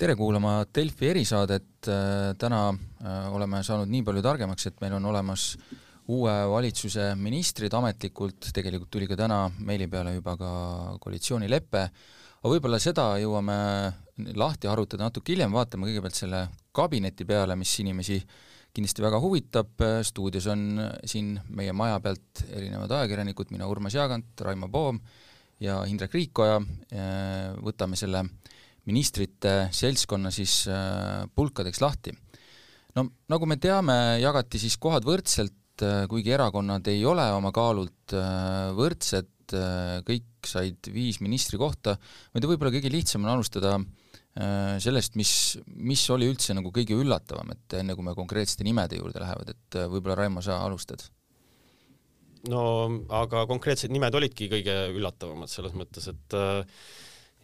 tere kuulama Delfi erisaadet, täna oleme saanud nii palju targemaks, et meil on olemas uue valitsuse ministrid ametlikult, tegelikult tuli ka täna meili peale juba ka koalitsioonilepe, aga võib-olla seda jõuame lahti harutada natuke hiljem, vaatame kõigepealt selle kabineti peale, mis inimesi kindlasti väga huvitab, stuudios on siin meie maja pealt erinevad ajakirjanikud, mina Urmas Jaagant, Raimo Poom ja Indrek Riikoja, võtame selle ministrite seltskonna siis äh, pulkadeks lahti. no nagu me teame, jagati siis kohad võrdselt, äh, kuigi erakonnad ei ole oma kaalult äh, võrdsed, kõik said viis ministrikohta, tea, võib-olla kõige lihtsam on alustada sellest, mis, mis oli üldse nagu kõige üllatavam, et enne kui me konkreetsete nimede juurde lähevad, et võib-olla Raimo, sa alustad? no aga konkreetsed nimed olidki kõige üllatavamad selles mõttes, et äh,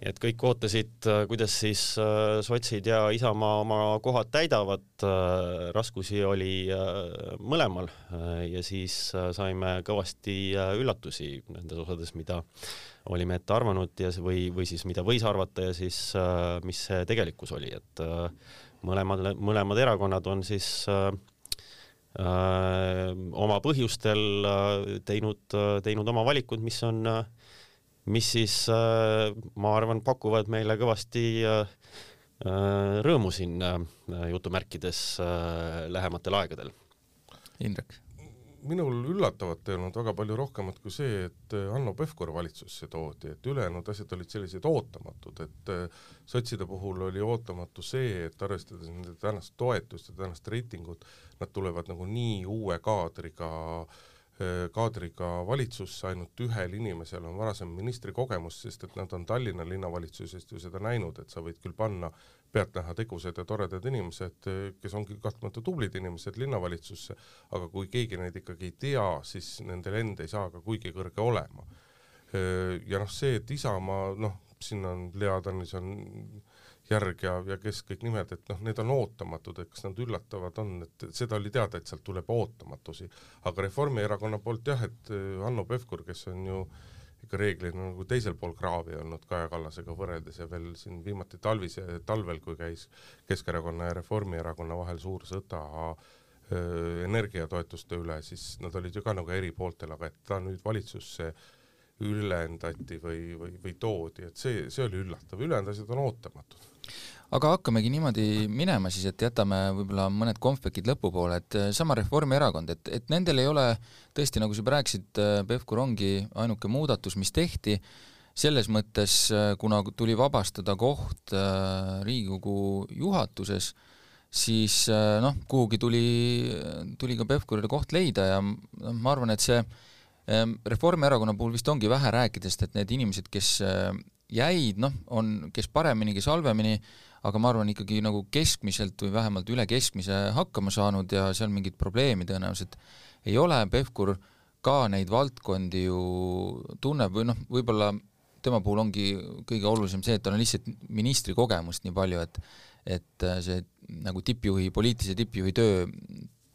et kõik ootasid, äh, kuidas siis äh, sotsid ja Isamaa oma kohad täidavad, äh, raskusi oli mõlemal. Ja siis saime kõvasti üllatusi nendes osades, mida olime ette arvanud ja või, või siis mida võis arvata ja siis mis see tegelikkus oli, et mõlemad, mõlemad erakonnad on siis öö, oma põhjustel teinud, teinud oma valikud, mis on öö, mis siis äh, ma arvan, pakuvad meile kõvasti äh, äh, rõõmu siin jutumärkides lähematel aegadel. Indrek? minul üllatavat ei olnud väga palju rohkemat kui see, et Hanno Pevkur valitsusse toodi, et ülejäänud asjad olid sellised ootamatud, et sotside puhul oli ootamatu see, et arvestades nende tänast toetust ja tänast reitingut, nad tulevad nagu nii uue kaadriga äh, Äh, kaadriga valitsusse, ainult ühel inimesel on varasem ministrikogemus, sest et nad on Tallinna linnavalitsusest ju seda näinud, et sa võid küll panna pealtnäha tegusad ja toredad inimesed, äh, kes ongi kahtlemata tublid inimesed linnavalitsusse, aga kui keegi neid ikkagi ei tea, siis nende lend ei saa ka kuigi kõrge olema. Äh, ja noh, see, et Isamaa, noh, siin on Lea Danilson järg ja, ja kes kõik nimed, et noh, need on ootamatud, et kas nad üllatavad on, et seda oli teada, et sealt tuleb ootamatusi. aga Reformierakonna poolt jah, et äh, Hanno Pevkur, kes on ju ikka reeglina nagu teisel pool kraavi olnud Kaja Kallasega võrreldes ja veel siin viimati talvise, talvel, kui käis Keskerakonna ja Reformierakonna vahel suur sõda äh, energiatoetuste üle, siis nad olid ju ka nagu eri pooltel, aga et ta nüüd valitsusse ülendati või, või, või toodi, et see, see oli üllatav, ülejäänud asjad on ootamatud aga hakkamegi niimoodi minema siis, et jätame võib-olla mõned konfektid lõpupoole, et äh, sama Reformierakond, et, et nendel ei ole tõesti, nagu sa juba rääkisid, äh, Pevkur ongi ainuke muudatus, mis tehti, selles mõttes, äh, kuna tuli vabastada koht Riigikogu juhatuses, siis noh, kuhugi tuli, tuli ka Pevkurile koht leida ja noh, ma arvan, et see Reformierakonna puhul vist ongi vähe rääkidest, et need inimesed, kes jäid, noh, on kes paremini, kes halvemini, aga ma arvan ikkagi nagu keskmiselt või vähemalt üle keskmise hakkama saanud ja seal mingit probleemi tõenäoliselt ei ole, Pevkur ka neid valdkondi ju tunneb või noh, võib-olla tema puhul ongi kõige olulisem see, et tal on lihtsalt ministri kogemust nii palju, et et see nagu tippjuhi, poliitilise tippjuhi töö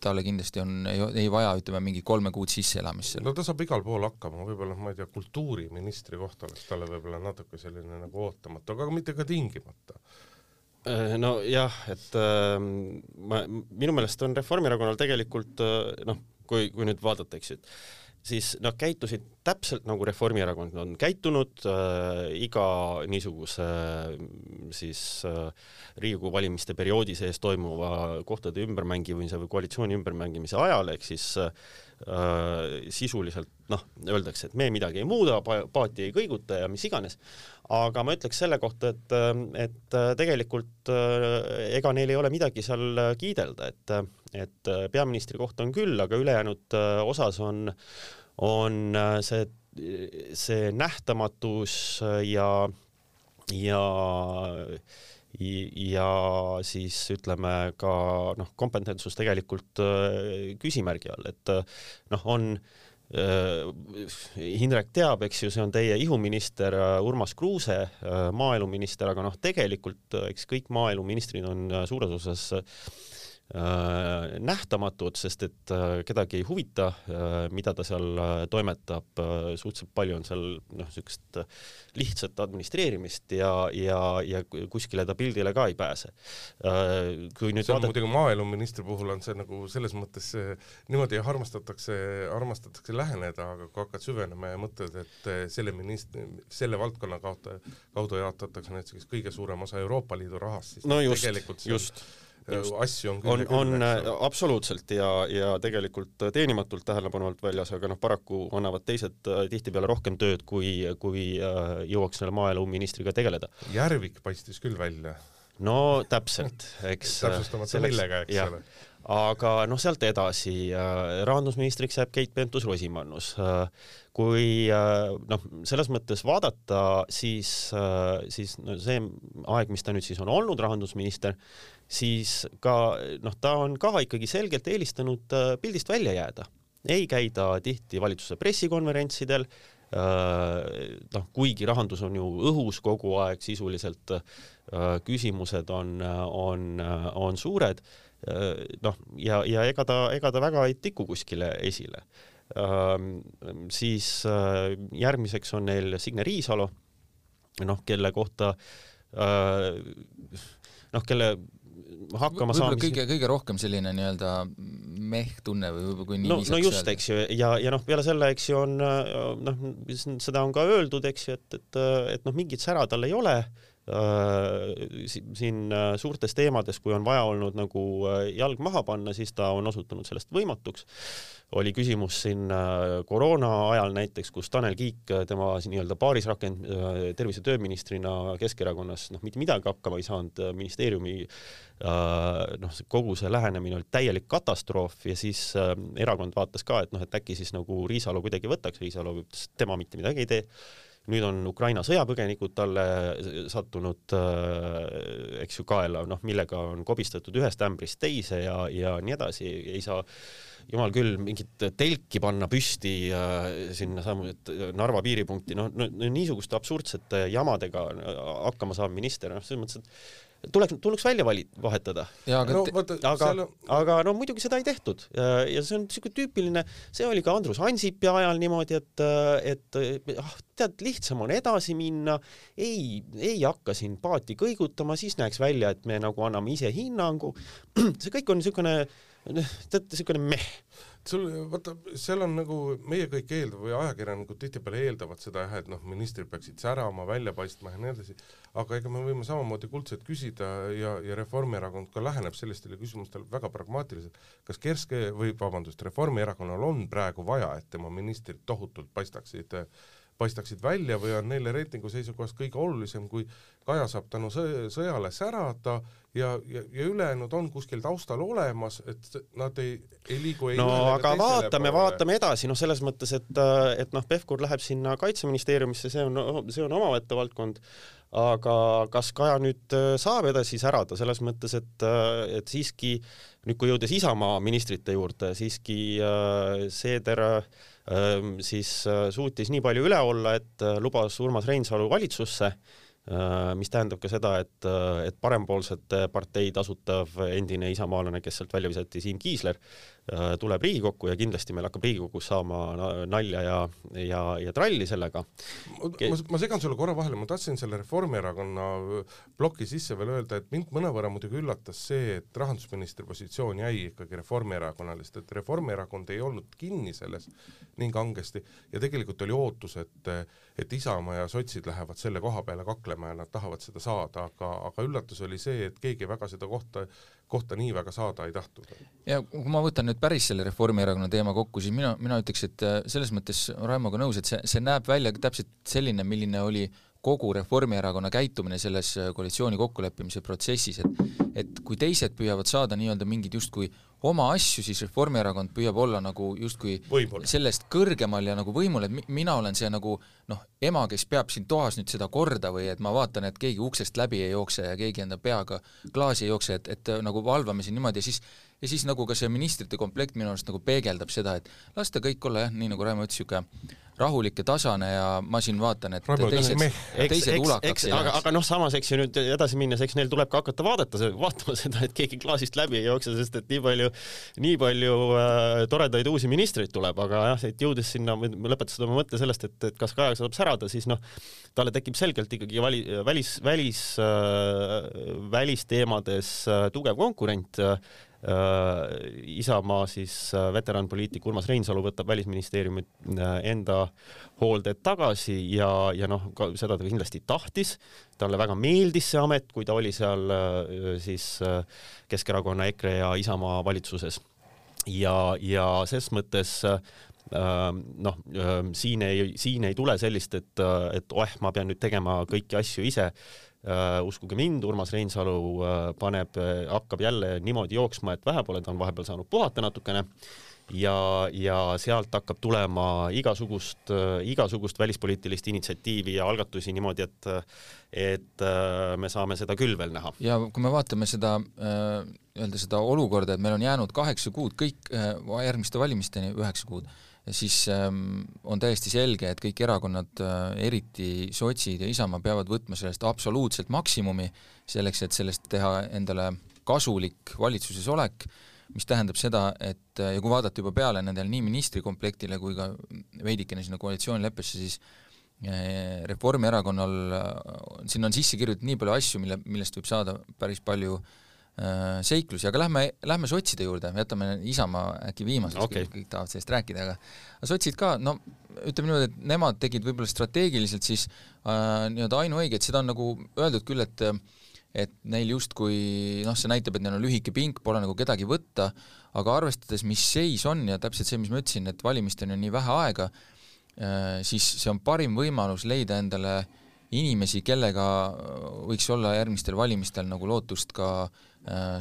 talle kindlasti on, ei, vaja, ütleme, mingit kolme kuud sisseelamist seal. no ta saab igal pool hakkama, võib-olla ma ei tea, kultuuriministri koht oleks talle võib-olla natuke selline nagu ootamatu, aga mitte ka tingimata äh, nojah, et äh, ma, minu meelest on Reformierakonnal tegelikult äh, noh, kui, kui nüüd vaadata, eks ju, et siis nad käitusid täpselt nagu Reformierakond on käitunud äh, iga niisuguse äh, siis äh, Riigikogu valimiste perioodi sees toimuva kohtade ümbermängimise või koalitsiooni ümbermängimise ajal, ehk siis äh, sisuliselt noh, öeldakse, et me midagi ei muuda, paati ei kõiguta ja mis iganes, aga ma ütleks selle kohta, et, et tegelikult äh, ega neil ei ole midagi seal kiidelda, et et peaministri koht on küll, aga ülejäänud äh, osas on, on äh, see, see nähtamatus ja, ja ja siis ütleme ka noh, kompetentsus tegelikult küsimärgi all, et noh, on äh, Äh, Hindrek teab, eks ju, see on teie ihuminister äh, Urmas Kruuse, äh, maaeluminister, aga noh, tegelikult eks kõik maaeluministrid on suures osas äh, nähtamatud, sest et äh, kedagi ei huvita äh,, mida ta seal äh, toimetab äh,, suhteliselt palju on seal noh, niisugust lihtsat administreerimist ja, ja, ja kuskile ta pildile ka ei pääse äh,. kui nüüd see on vaadata... muidugi maaeluministri puhul on see nagu selles mõttes niimoodi armastatakse, armastatakse läheneda, aga kui hakkad süvenema ja mõtled, et selle ministri, selle valdkonna kaudu, kaudu jaotatakse näiteks kõige suurem osa Euroopa Liidu rahast, siis no just, just Just. asju on küll on, on äh, absoluutselt ja, ja tegelikult teenimatult tähelepanu alt väljas, aga noh, paraku annavad teised äh, tihtipeale rohkem tööd, kui, kui äh, jõuaks selle maaeluministriga tegeleda. Järvik paistis küll välja. no täpselt, eks täpsustamata millega, eks ole aga noh, sealt edasi äh, rahandusministriks jääb Keit Pentus-Rosimannus äh,. kui äh, noh, selles mõttes vaadata, siis äh,, siis no see aeg, mis ta nüüd siis on olnud rahandusminister, siis ka noh, ta on ka ikkagi selgelt eelistanud äh, pildist välja jääda. ei käida tihti valitsuse pressikonverentsidel äh,, noh, kuigi rahandus on ju õhus kogu aeg sisuliselt äh,, küsimused on, on, on suured noh, ja, ja ega ta, ega ta väga ei tiku kuskile esile. Ähm, siis järgmiseks on neil Signe Riisalo, noh, kelle kohta noh, kelle hakkama saamist. kõige, kõige rohkem selline nii-öelda meh-tunne või võib-olla kui nii no, no just, eks ju, ja, ja noh, peale selle, eks ju, on noh, seda on ka öeldud, eks ju, et, et, et noh, mingit sära tal ei ole siin äh, suurtes teemades, kui on vaja olnud nagu äh, jalg maha panna, siis ta on osutunud sellest võimatuks. oli küsimus siin koroona ajal näiteks, kus Tanel Kiik, tema nii-öelda paarisrakend tervise- ja tööministrina Keskerakonnas noh, mitte midagi hakkama ei saanud, ministeeriumi noh, kogu see lähenemine oli täielik katastroof ja siis erakond vaatas ka, et noh, et äkki siis nagu Riisalo kuidagi võtaks, Riisalo ütles, et tema mitte midagi ei tee nüüd on Ukraina sõjapõgenikud talle sattunud äh, eks ju kaela, noh, millega on kobistatud ühest ämbrist teise ja, ja nii edasi, ei saa jumal küll mingit telki panna püsti äh, sinna samu, et Narva piiripunkti, noh no, no, niisuguste absurdsete jamadega hakkama saav minister, noh, selles mõttes, et tuleks, tuleks välja vali-, vahetada. aga, no, aga, on... aga no muidugi seda ei tehtud ja, ja see on niisugune tüüpiline, see oli ka Andrus Ansipi ajal niimoodi, et, et ah, tead, lihtsam on edasi minna, ei, ei hakka siin paati kõigutama, siis näeks välja, et me nagu anname ise hinnangu. see kõik on niisugune, tead, niisugune meh sul vaata, seal on nagu meie kõik eeldav või ajakirjanikud tihtipeale eeldavad seda jah, et noh, ministrid peaksid särama, välja paistma ja nii edasi, aga ega me võime samamoodi kuldselt küsida ja, ja Reformierakond ka läheneb sellistele küsimustele väga pragmaatiliselt, kas Kerske või vabandust, Reformierakonnal on praegu vaja, et tema ministrid tohutult paistaksid paistaksid välja või on neile reitingu seisukohast kõige olulisem, kui Kaja saab tänu sõjale särada ja, ja, ja ülejäänud on kuskil taustal olemas, et nad ei, ei liigu ei no aga vaatame, vaatame edasi, noh, selles mõttes, et, et noh, Pevkur läheb sinna Kaitseministeeriumisse, see on, see on omaette valdkond, aga kas Kaja nüüd äh, saab edasi särada, selles mõttes, et, äh, et siiski nüüd, kui jõudes Isamaa ministrite juurde, siiski äh, Seeder äh, siis äh, suutis nii palju üle olla, et äh, lubas Urmas Reinsalu valitsusse mis tähendab ka seda, et, äh, et parempoolsete parteid asutav endine isamaalane, kes sealt välja visati, Siim Kiisler, äh, tuleb Riigikokku ja kindlasti meil hakkab Riigikogus saama nalja ja, ja, ja tralli sellega. ma, ma segan sulle korra vahele, ma tahtsin selle Reformierakonna ploki sisse veel öelda, et mind mõnevõrra muidugi üllatas see, et rahandusministri positsioon jäi ikkagi Reformierakonnale, sest et Reformierakond ei olnud kinni selles nii kangesti ja tegelikult oli ootus, et et Isamaa ja sotsid lähevad selle koha peale kaklema ja nad tahavad seda saada, aga, aga üllatus oli see, et keegi väga seda kohta, kohta nii väga saada ei tahtnud. ja kui ma võtan nüüd päris selle Reformierakonna teema kokku, siis mina, mina ütleks, et äh, selles mõttes Raimoga nõus, et see, see näeb välja täpselt selline, milline oli kogu Reformierakonna käitumine selles äh, koalitsiooni kokkuleppimise protsessis, et et kui teised püüavad saada nii-öelda mingeid justkui oma asju, siis Reformierakond püüab olla nagu justkui võimul. sellest kõrgemal ja nagu võimul, et mi-, mina olen see nagu noh, ema, kes peab siin toas nüüd seda korda või et ma vaatan, et keegi uksest läbi ei jookse ja keegi enda peaga klaasi ei jookse, et, et nagu valvame siin niimoodi ja siis ja siis nagu ka see ministrite komplekt minu arust nagu peegeldab seda, et las ta kõik olla jah, nii nagu Raimo ütles, niisugune rahulik ja tasane ja ma siin vaatan, et Raivo, teised, eks, teised eks, ulakaks eks, ei aga, läheks. aga noh, samas eks ju nüüd edasi minnes, eks neil tuleb ka hakata vaadata, vaatama seda, et keegi klaasist läbi ei jookse, sest et nii palju, nii palju äh, toredaid uusi ministreid tuleb, aga jah, et jõudes sinna, lõpetasid oma mõtte sellest, et, et kas Kaja saab särada, siis noh, talle tekib selgelt ikkagi vali, välis, välis äh,, välisteemades äh, tugev konkurent äh, Isamaa siis äh, veteranpoliitik Urmas Reinsalu võtab Välisministeeriumi äh, enda hoolde tagasi ja, ja noh, seda ta kindlasti tahtis. talle väga meeldis see amet, kui ta oli seal äh, siis Keskerakonna, EKRE ja Isamaa valitsuses. ja, ja ses mõttes noh, siin ei, siin ei tule sellist, et, et oh, ma pean nüüd tegema kõiki asju ise uskuge mind, Urmas Reinsalu uh, paneb uh,, hakkab jälle niimoodi jooksma, et vähe pole, ta on vahepeal saanud puhata natukene ja, ja sealt hakkab tulema igasugust, igasugust välispoliitilist initsiatiivi ja algatusi niimoodi, et et me saame seda küll veel näha. ja kui me vaatame seda nii-öelda seda olukorda, et meil on jäänud kaheksa kuud kõik järgmiste valimisteni, üheksa kuud siis ähm, on täiesti selge, et kõik erakonnad äh,, eriti sotsid ja Isamaa, peavad võtma sellest absoluutselt maksimumi, selleks et sellest teha endale kasulik valitsuses olek, mis tähendab seda, et ja kui vaadata juba peale nendele nii ministrikomplektile kui ka veidikene sinna koalitsioonileppesse, siis Reformierakonnal, sinna on sisse kirjutatud nii palju asju, mille, millest võib saada päris palju äh, seiklusi, aga lähme, lähme sotside juurde, jätame Isamaa äkki viimaseks okay., kõik tahavad sellest rääkida, aga sotsid ka, no ütleme niimoodi, et nemad tegid võib-olla strateegiliselt siis äh, nii-öelda ainuõiget, seda on nagu öeldud küll, et et neil justkui noh, see näitab, et neil on lühike pink, pole nagu kedagi võtta, aga arvestades, mis seis on ja täpselt see, mis ma ütlesin, et valimisteni on nii vähe aega, siis see on parim võimalus leida endale inimesi, kellega võiks olla järgmistel valimistel nagu lootust ka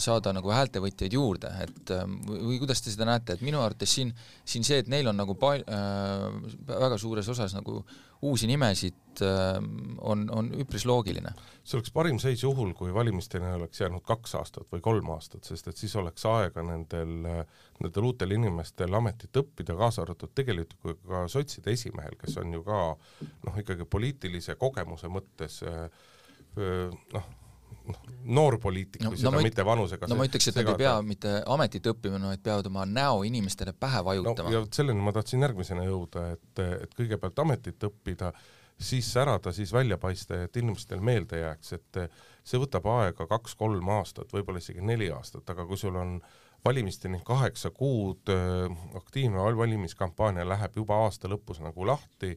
saada nagu häältevõtjaid juurde, et või kuidas te seda näete, et minu arvates siin, siin see, et neil on nagu pal-, väga suures osas nagu uusi nimesid, on, on üpris loogiline. see oleks parim seis juhul, kui valimisteni oleks jäänud kaks aastat või kolm aastat, sest et siis oleks aega nendel, nendel uutel inimestel ametit õppida, kaasa arvatud tegelikult ka sotside esimehel, kes on ju ka noh, ikkagi poliitilise kogemuse mõttes noh, noh, noor poliitik no, seda no, mitte vanusega no ma ütleks, et nad ei pea mitte ametit õppima, vaid peavad oma näo inimestele pähe vajutama no,. ja selleni ma tahtsin järgmisena jõuda, et, et kõigepealt ametit õppida, siis särada, siis välja paista, et inimestel meelde jääks, et see võtab aega kaks-kolm aastat, võib-olla isegi neli aastat, aga kui sul on valimisteni kaheksa kuud, aktiivne valimiskampaania läheb juba aasta lõpus nagu lahti,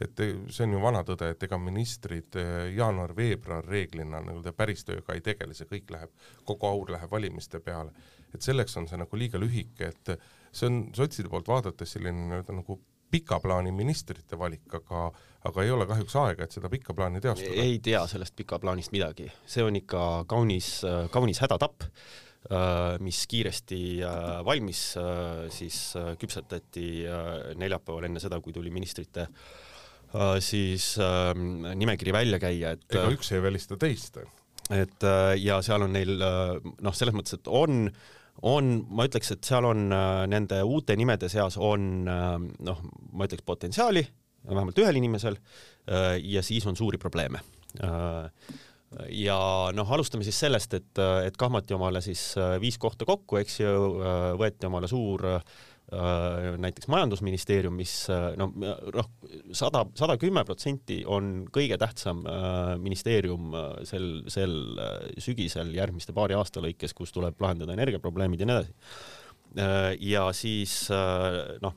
et see on ju vana tõde, et ega ministrid jaanuar-veebruar reeglina nii-öelda päris tööga ei tegele, see kõik läheb, kogu aur läheb valimiste peale. et selleks on see nagu liiga lühike, et see on sotside poolt vaadates selline nii-öelda nagu pika plaani ministrite valik, aga aga ei ole kahjuks aega, et seda pikka plaani teostada. ei tea sellest pika plaanist midagi, see on ikka kaunis, kaunis hädatapp mis kiiresti valmis siis küpsetati neljapäeval enne seda, kui tuli ministrite siis nimekiri välja käia, et ega üks ei välista teist. et ja seal on neil noh, selles mõttes, et on on, ma ütleks, et seal on nende uute nimede seas on noh, ma ütleks potentsiaali, vähemalt ühel inimesel, ja siis on suuri probleeme ja noh, alustame siis sellest, et, et kahmati omale siis viis kohta kokku, eks ju, võeti omale suur näiteks majandusministeerium, mis noh, noh, sada, sada kümme protsenti on kõige tähtsam ministeerium sel, sel sügisel järgmiste paari aasta lõikes, kus tuleb lahendada energiaprobleemid ja nii edasi ja siis noh,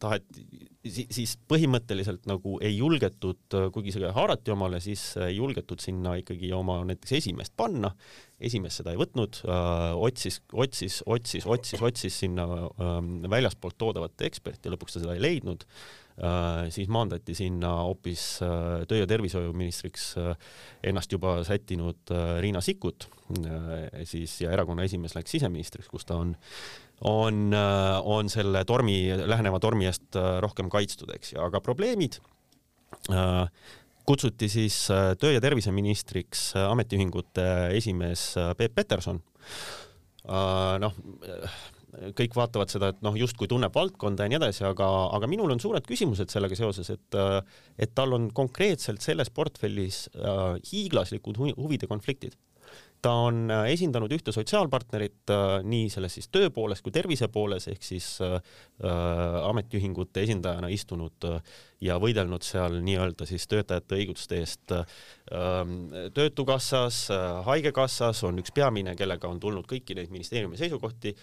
taheti, siis põhimõtteliselt nagu ei julgetud, kuigi see haarati omale, siis ei julgetud sinna ikkagi oma näiteks esimeest panna. esimees seda ei võtnud, otsis, otsis, otsis, otsis, otsis sinna väljaspoolt toodavat eksperti lõpuks ta seda ei leidnud siis maandati sinna hoopis uh, töö- ja tervishoiuministriks uh, ennast juba sättinud Riina Sikkut, siis ja erakonna esimees läks siseministriks, kus ta on, on, on selle tormi, läheneva tormi eest rohkem kaitstud, eks ju, aga probleemid kutsuti siis töö- ja terviseministriks ametiühingute esimees Peep Peterson. noh, kõik vaatavad seda, et noh, justkui tunneb valdkonda ja nii edasi, aga, aga minul on suured küsimused sellega seoses, et et tal on konkreetselt selles portfellis äh, hiiglaslikud huvide konfliktid. Ta on äh, esindanud ühte sotsiaalpartnerit äh, nii selles siis töö pooles kui tervise pooles ehk siis äh, äh ametiühingute esindajana istunud äh, ja võidelnud seal nii-öelda siis töötajate õiguste eest ähm, Töötukassas, Haigekassas on üks peamine, kellega on tulnud kõiki neid ministeeriumi seisukohti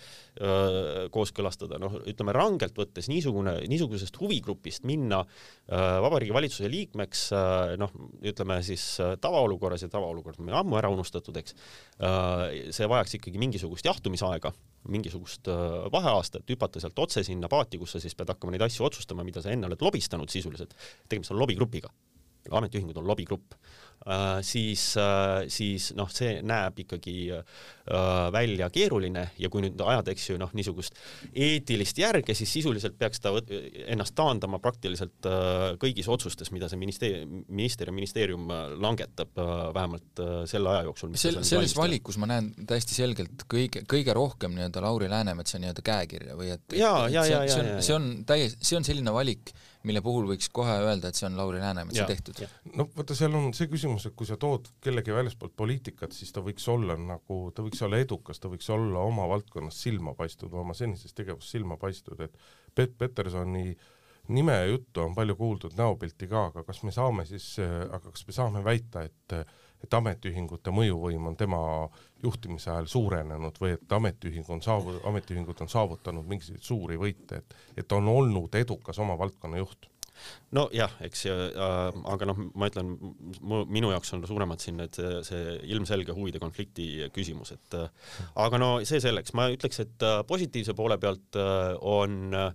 kooskõlastada, noh, ütleme rangelt võttes niisugune, niisugusest huvigrupist minna Vabariigi Valitsuse liikmeks, noh, ütleme siis tavaolukorras ja tavaolukord on ammu ära unustatud, eks, see vajaks ikkagi mingisugust jahtumisaega mingisugust äh, vaheaastat, hüpata sealt otse sinna paati, kus sa siis pead hakkama neid asju otsustama, mida sa enne oled lobistanud sisuliselt. Tegemist on lobigrupiga. ametiühingud on lobigrupp Äh, siis, äh, siis noh, see näeb ikkagi äh, välja keeruline ja kui nüüd ajada, eks ju, noh, niisugust eetilist järge, siis sisuliselt peaks ta ennast taandama praktiliselt kõigis otsustes, mida see ministeerium, minister ja ministeerium langetab vähemalt selle aja jooksul. sel-, selles valikus ma näen täiesti selgelt kõige, kõige rohkem nii-öelda Lauri Läänemetsa nii-öelda käekirja või et, et, et see, see on, see on täiesti, see on selline valik, mille puhul võiks kohe öelda, et see on Lauri Läänemetsa tehtud. no vaata, seal on see küsimus, et kui sa tood kellegi väljaspoolt poliitikat, siis ta võiks olla nagu, ta võiks olla edukas, ta võiks olla oma valdkonnas silma paistnud, oma senises tegevuses silma paistnud, et Pet Petersoni nime ja juttu on palju kuuldud, näopilti ka, aga kas me saame siis, aga kas me saame väita, et et ametiühingute mõjuvõim on tema juhtimise ajal suurenenud või et ametiühing on saavu-, ametiühingud on saavutanud mingisuguseid suuri võite, et et on olnud edukas oma valdkonna juht? Nojah, eks äh,, aga noh, ma ütlen, minu jaoks on suuremad siin need, see ilmselge huvide konflikti küsimus, et äh, aga no see selleks, ma ütleks, et äh, positiivse poole pealt äh, on äh,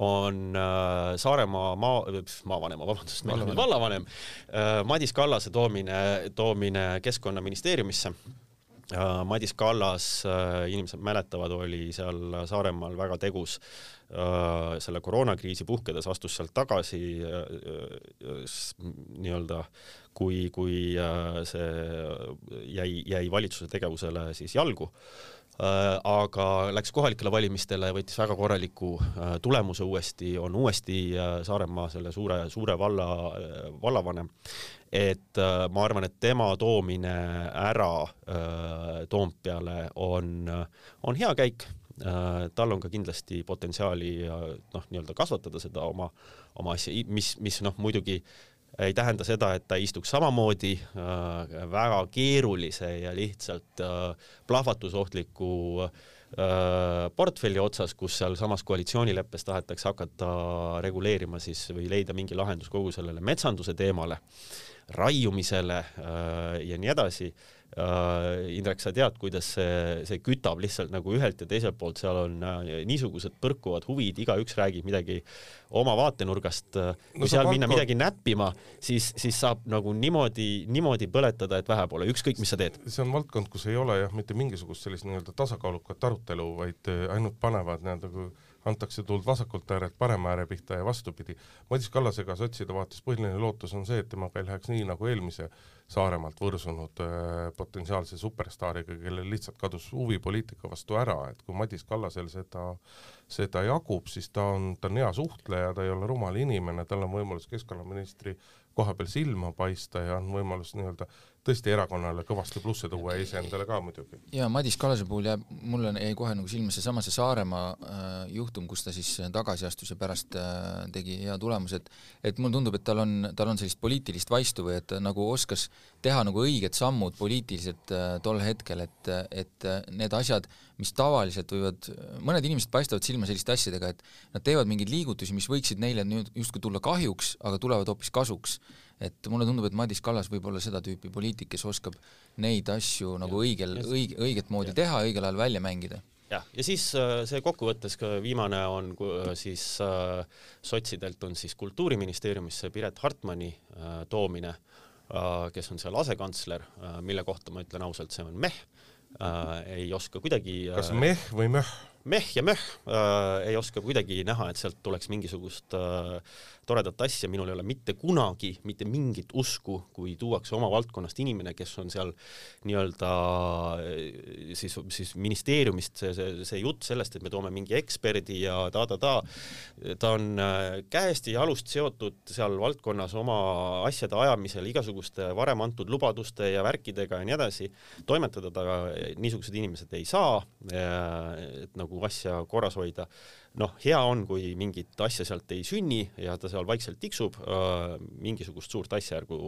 on äh, Saaremaa maa, maavanema, vabandust, meil on nüüd vallavanem. Äh,, Madis Kallase toomine, toomine Keskkonnaministeeriumisse. Äh,. Madis Kallas inimesed mäletavad, oli seal Saaremaal väga tegus selle koroonakriisi puhkedes, astus sealt tagasi nii-öelda kui, kui see jäi, jäi valitsuse tegevusele siis jalgu aga läks kohalikele valimistele, võttis väga korraliku äh, tulemuse uuesti, on uuesti äh, Saaremaa selle suure, suure valla, vallavanem. et ma arvan, et tema toomine ära Toompeale on, on hea käik tal on ka kindlasti potentsiaali noh, nii-öelda kasvatada seda oma, oma asja, mis, mis noh, muidugi äh, ei tähenda seda, et ta istuks samamoodi äh, väga keerulise ja lihtsalt äh, plahvatusohtliku äh, portfelli otsas, kus sealsamas koalitsioonileppes tahetakse hakata reguleerima siis või leida mingi lahendus kogu sellele metsanduse teemale, raiumisele ja nii edasi Indrek, sa tead, kuidas see, see kütab lihtsalt nagu ühelt ja teiselt poolt, seal on uh, niisugused põrkuvad huvid, igaüks räägib midagi oma vaatenurgast uh,. kui no, seal minna valdkond... midagi näppima, siis, siis saab nagu niimoodi, niimoodi põletada, et vähe pole, ükskõik, mis sa teed. see on valdkond, kus ei ole jah, mitte mingisugust sellist nii-öelda tasakaalukat arutelu, vaid ainult panevad nii-öelda kui antakse tuld vasakult äärelt parema ääre pihta ja vastupidi. Madis Kallasega sotside vaates põhiline lootus on see, et temaga ei läheks nii nagu eelmise Saaremaalt võrsunud äh, potentsiaalse superstaariga, kellel lihtsalt kadus huvi poliitika vastu ära, et kui Madis Kallasel seda, seda jagub, siis ta on, ta on hea suhtleja, ta ei ole rumal inimene, tal on võimalus keskkonnaministri koha peal silma paista ja on võimalus nii-öelda tõesti erakonnale kõvasti plusse tuua ja iseendale ka muidugi. ja Madis Kallase puhul jääb, mulle jäi kohe nagu silma seesama see Saaremaa äh, juhtum, kus ta siis tagasi astus ja pärast äh, tegi hea tulemuse, et et mulle tundub, et tal on, tal on sellist poliitilist vaistu või et ta nagu oskas teha nagu õiged sammud poliitiliselt äh, tol hetkel, et, et äh, need asjad, mis tavaliselt võivad, mõned inimesed paistavad silma selliste asjadega, et nad teevad mingeid liigutusi, mis võiksid neile nüüd justkui tulla kahjuks, aga tulevad hoopis kasuks et mulle tundub, et Madis Kallas võib olla seda tüüpi poliitik, kes oskab neid asju nagu õigel, õige, õiget moodi ja. teha, õigel ajal välja mängida. jah, ja siis äh, see kokkuvõttes ka viimane on äh, siis äh, sotsidelt on siis Kultuuriministeeriumisse Piret Hartmani toomine kes on seal asekantsler mille kohta ma ütlen ausalt, see on meh ei oska kuidagi kas meh või möh? meh ja möh äh,, ei oska kuidagi näha, et sealt tuleks mingisugust äh, toredat asja, minul ei ole mitte kunagi mitte mingit usku, kui tuuakse oma valdkonnast inimene, kes on seal nii-öelda äh, siis, siis ministeeriumist see, see, see jutt sellest, et me toome mingi eksperdi ja ta-ta-ta, ta on äh, käest ja jalust seotud seal valdkonnas oma asjade ajamisel igasuguste varem antud lubaduste ja värkidega ja nii edasi, toimetada ta niisugused inimesed ei saa, et nagu asja korras hoida. Noh, hea on, kui mingit asja sealt ei sünni ja ta seal vaikselt tiksub, äh, mingisugust suurt asja ärgu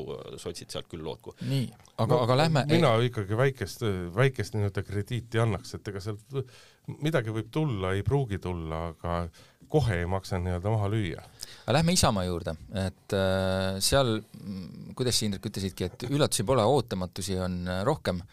sotsid sealt küll lootku. nii, aga no,, aga lähme mina ikkagi väikest, väikest nii-öelda krediiti annaks, et ega sealt midagi võib tulla, ei pruugi tulla, aga kohe ei maksa nii-öelda maha lüüa. aga lähme Isamaa juurde, et äh, seal, kuidas sa, Indrek, ütlesidki, et üllatusi pole, ootamatusi on rohkem,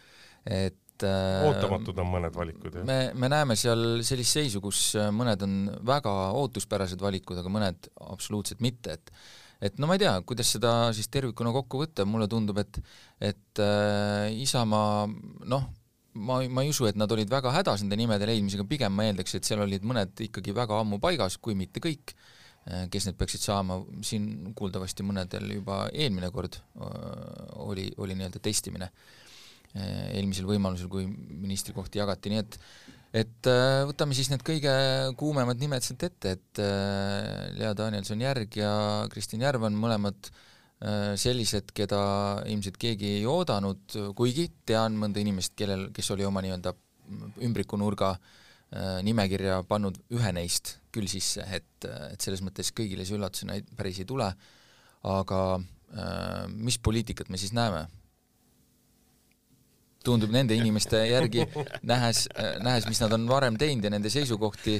et äh, ootamatud on mõned valikud, jah? me, me näeme seal sellist seisu, kus mõned on väga ootuspärased valikud, aga mõned absoluutselt mitte, et et no ma ei tea, kuidas seda siis tervikuna kokku võtta, mulle tundub, et et äh, Isamaa noh, ma, ma ei usu, et nad olid väga hädas nende nimede leidmisega, pigem ma eeldaks, et seal olid mõned ikkagi väga ammu paigas, kui mitte kõik, eh, kes need peaksid saama, siin kuuldavasti mõnedel juba eelmine kord eh, oli, oli nii-öelda testimine eelmisel võimalusel, kui ministrikohti jagati, nii et et võtame siis need kõige kuumemad nimed sealt ette, et Lea Danielson-Järg ja Kristjan Järvan, mõlemad äh, Äh, sellised, keda ilmselt keegi ei oodanud, kuigi tean mõnda inimest, kellel, kes oli oma nii-öelda ümbrikunurga nimekirja pannud ühe neist küll sisse, et, et selles mõttes kõigile see üllatusena päris ei tule, aga mis poliitikat me siis näeme? Tundub nende inimeste järgi, nähes, nähes, mis nad on varem teinud ja nende seisukohti,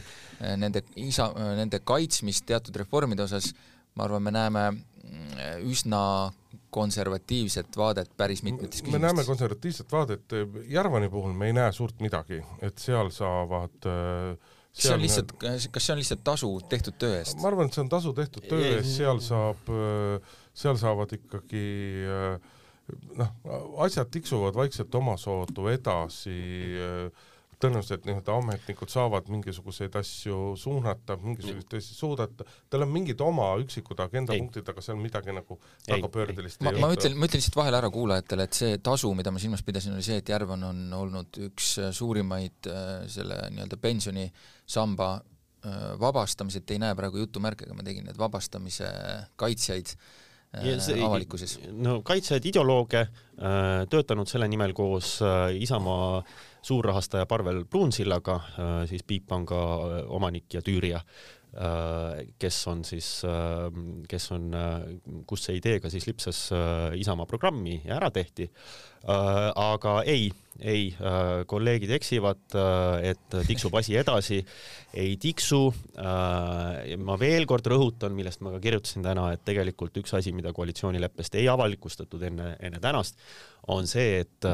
nende isa, nende kaitsmist teatud reformide osas, ma arvan, me näeme üsna konservatiivset vaadet päris mitmetes küsimustes. me näeme konservatiivset vaadet, Järvani puhul me ei näe suurt midagi, et seal saavad kas see on lihtsalt, kas see on lihtsalt tasu tehtud töö eest? ma arvan, et see on tasu tehtud töö eest, seal saab, seal saavad ikkagi noh, asjad tiksuvad vaikselt omasoodu edasi äh, tõenäoliselt nii-öelda ametnikud saavad mingisuguseid asju suunata, mingisuguseid asju suudata, tal on mingid oma üksikud agendapunktid, aga seal midagi nagu tagapöördelist ma, ma ütlen, ma ütlen lihtsalt vahele ära kuulajatele, et see tasu, mida ma silmas pidasin, oli see, et Järvan on olnud üks suurimaid äh, selle nii-öelda pensionisamba äh, vabastamised, ei näe praegu jutumärkega, ma tegin need vabastamise kaitsjaid. äh, see, avalikkuses. no kaitsjaid, ideolooge, töötanud selle nimel koos Isamaa suurrahastaja Parvel Pruunsillaga, äh, siis Bigpanga äh, omanik ja tüürija, äh, kes on siis, kes on, kust see idee ka siis lipsas Isamaa programmi ja ära tehti. aga ei, ei, kolleegid eksivad, et tiksub asi edasi, ei tiksu. ma veel kord rõhutan, millest ma ka kirjutasin täna, et tegelikult üks asi, mida koalitsioonileppest ei avalikustatud enne, enne tänast, on see, et,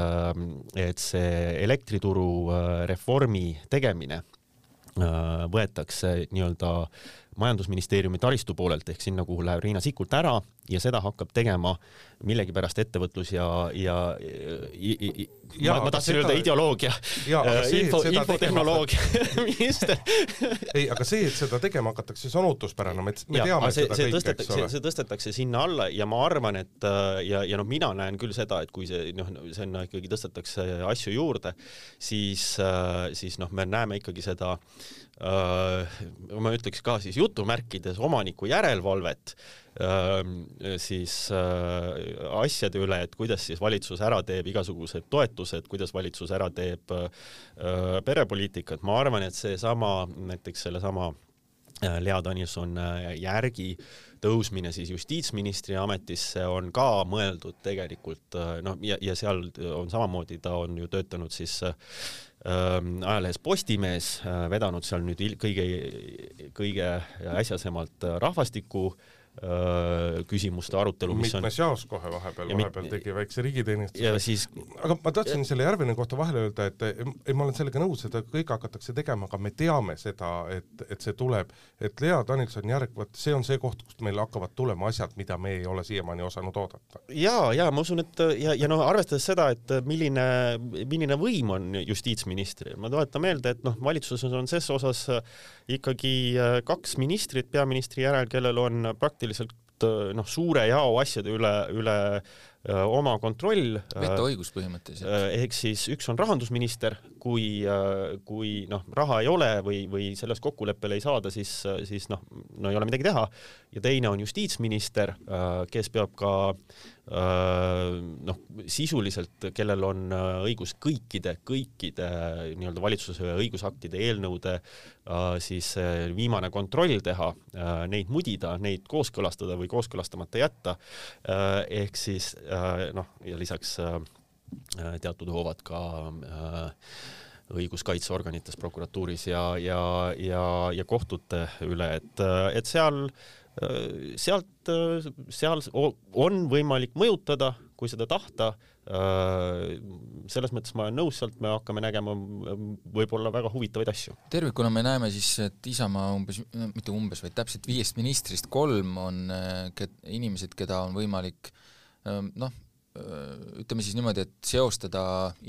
et see elektrituru äh, reformi tegemine äh, võetakse nii-öelda majandusministeeriumi taristu poolelt ehk sinna, kuhu läheb Riina Sikkut ära ja seda hakkab tegema millegipärast ettevõtlus ja, ja, ja, ja ma, ma tahtsin öelda ideoloogia, äh, info, infotehnoloogia. minister. Ei, aga see, et seda tegema hakatakse, see on ootuspärane, me, me ja, teame see, seda see kõike, eks ole. see tõstetakse sinna alla ja ma arvan, et äh, ja, ja noh, mina näen küll seda, et kui see noh, sinna ikkagi tõstetakse asju juurde, siis, äh, siis noh, me näeme ikkagi seda ma ütleks ka siis jutumärkides omaniku järelevalvet siis asjade üle, et kuidas siis valitsus ära teeb igasugused toetused, kuidas valitsus ära teeb perepoliitikat, ma arvan, et seesama, näiteks sellesama Lea Danilson järgi tõusmine siis justiitsministri ametisse on ka mõeldud tegelikult noh, ja, ja seal on samamoodi, ta on ju töötanud siis äh, ajalehes Postimees, vedanud seal nüüd kõige, kõige äsjasemalt rahvastiku äh, küsimuste arutelu, mis on mitmes jaos kohe vahepeal, vahepeal tegi väikse riigiteenistuse. siis aga ma tahtsin ja... selle Järveni kohta vahele öelda, et ei, ma olen sellega nõus, seda kõike hakatakse tegema, aga me teame seda, et, et see tuleb, et Lea Danilson-Järg, vot see on see koht, kust meil hakkavad tulema asjad, mida me ei ole siiamaani osanud oodata. ja, ja ma usun, et ja, ja noh, arvestades seda, et milline, milline võim on justiitsministril, ma tuletan meelde, et noh, valitsuses on ses osas ikkagi kaks ministrit peaministri järel, kellel on praktiliselt noh, suure jao asjade üle, üle Äh, oma kontroll. Äh, vetoõigus põhimõtteliselt. Äh, ehk siis üks on rahandusminister, kui, kui noh, raha ei ole või, või selles kokkuleppele ei saada, siis, siis noh, no ei ole midagi teha. ja teine on justiitsminister, kes peab ka noh, sisuliselt, kellel on õigus kõikide, kõikide nii-öelda valitsuse õigusaktide, eelnõude siis viimane kontroll teha, neid mudida, neid kooskõlastada või kooskõlastamata jätta. ehk siis Äh, noh, ja lisaks äh, teatud hoovad ka äh, õiguskaitseorganites, prokuratuuris ja, ja, ja, ja kohtute üle, et, et seal, sealt, seal on võimalik mõjutada, kui seda tahta. selles mõttes ma olen nõus, sealt me hakkame nägema võib-olla väga huvitavaid asju. tervikuna me näeme siis, et Isamaa umbes, mitte umbes, vaid täpselt viiest ministrist kolm on inimesed, keda on võimalik äh, noh, ütleme siis niimoodi, et seostada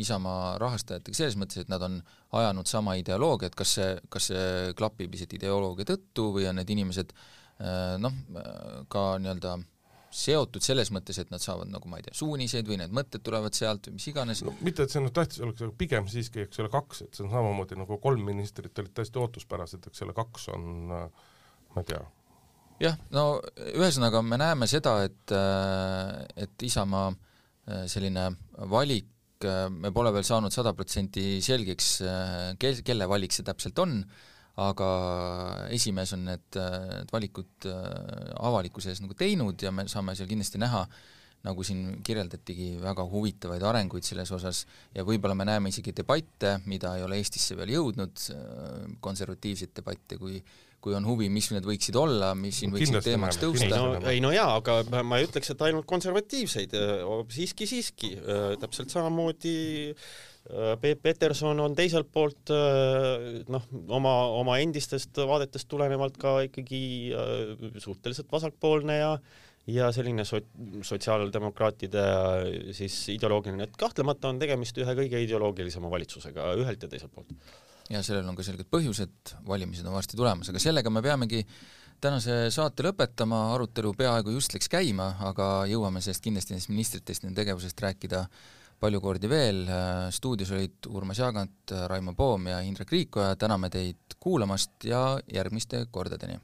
Isamaa rahastajatega selles mõttes, et nad on ajanud sama ideoloogiat, kas see, kas see klapib lihtsalt ideoloogia tõttu või on need inimesed noh, ka nii-öelda seotud selles mõttes, et nad saavad nagu ma ei tea, suuniseid või need mõtted tulevad sealt või mis iganes no,. mitte, et see nüüd tähtis oleks, aga pigem siiski, eks ole, kaks, et see on samamoodi nagu kolm ministrit olid täiesti ootuspärased, eks ole, kaks on ma ei tea, jah, no ühesõnaga me näeme seda, et, äh, et Isamaa äh, selline valik, äh, me pole veel saanud sada protsenti selgeks, kel-, kelle valik see täpselt on, aga esimees on need, need valikud avalikkuse ees nagu teinud ja me saame seal kindlasti näha, nagu siin kirjeldatigi, väga huvitavaid arenguid selles osas ja võib-olla me näeme isegi debatte, mida ei ole Eestisse veel jõudnud, konservatiivseid debatte, kui kui on huvi, mis need võiksid olla, mis siin võiksid teemaks tõusta. ei no, ei no jaa, aga ma ei ütleks, et ainult konservatiivseid, siiski, siiski, täpselt samamoodi Peep Peterson on teiselt poolt noh, oma, oma endistest vaadetest tulenevalt ka ikkagi suhteliselt vasakpoolne ja ja selline so-, sotsiaaldemokraatide siis ideoloogiline, et kahtlemata on tegemist ühe kõige ideoloogilisema valitsusega ühelt ja teiselt poolt ja sellel on ka selged põhjused, valimised on varsti tulemas, aga sellega me peamegi tänase saate lõpetama, arutelu peaaegu just läks käima, aga jõuame sellest kindlasti nendest ministritest, nende tegevusest rääkida palju kordi veel, stuudios olid Urmas Jaagant, Raimo Poom ja Indrek Riikoja, täname teid kuulamast ja järgmiste kordadeni!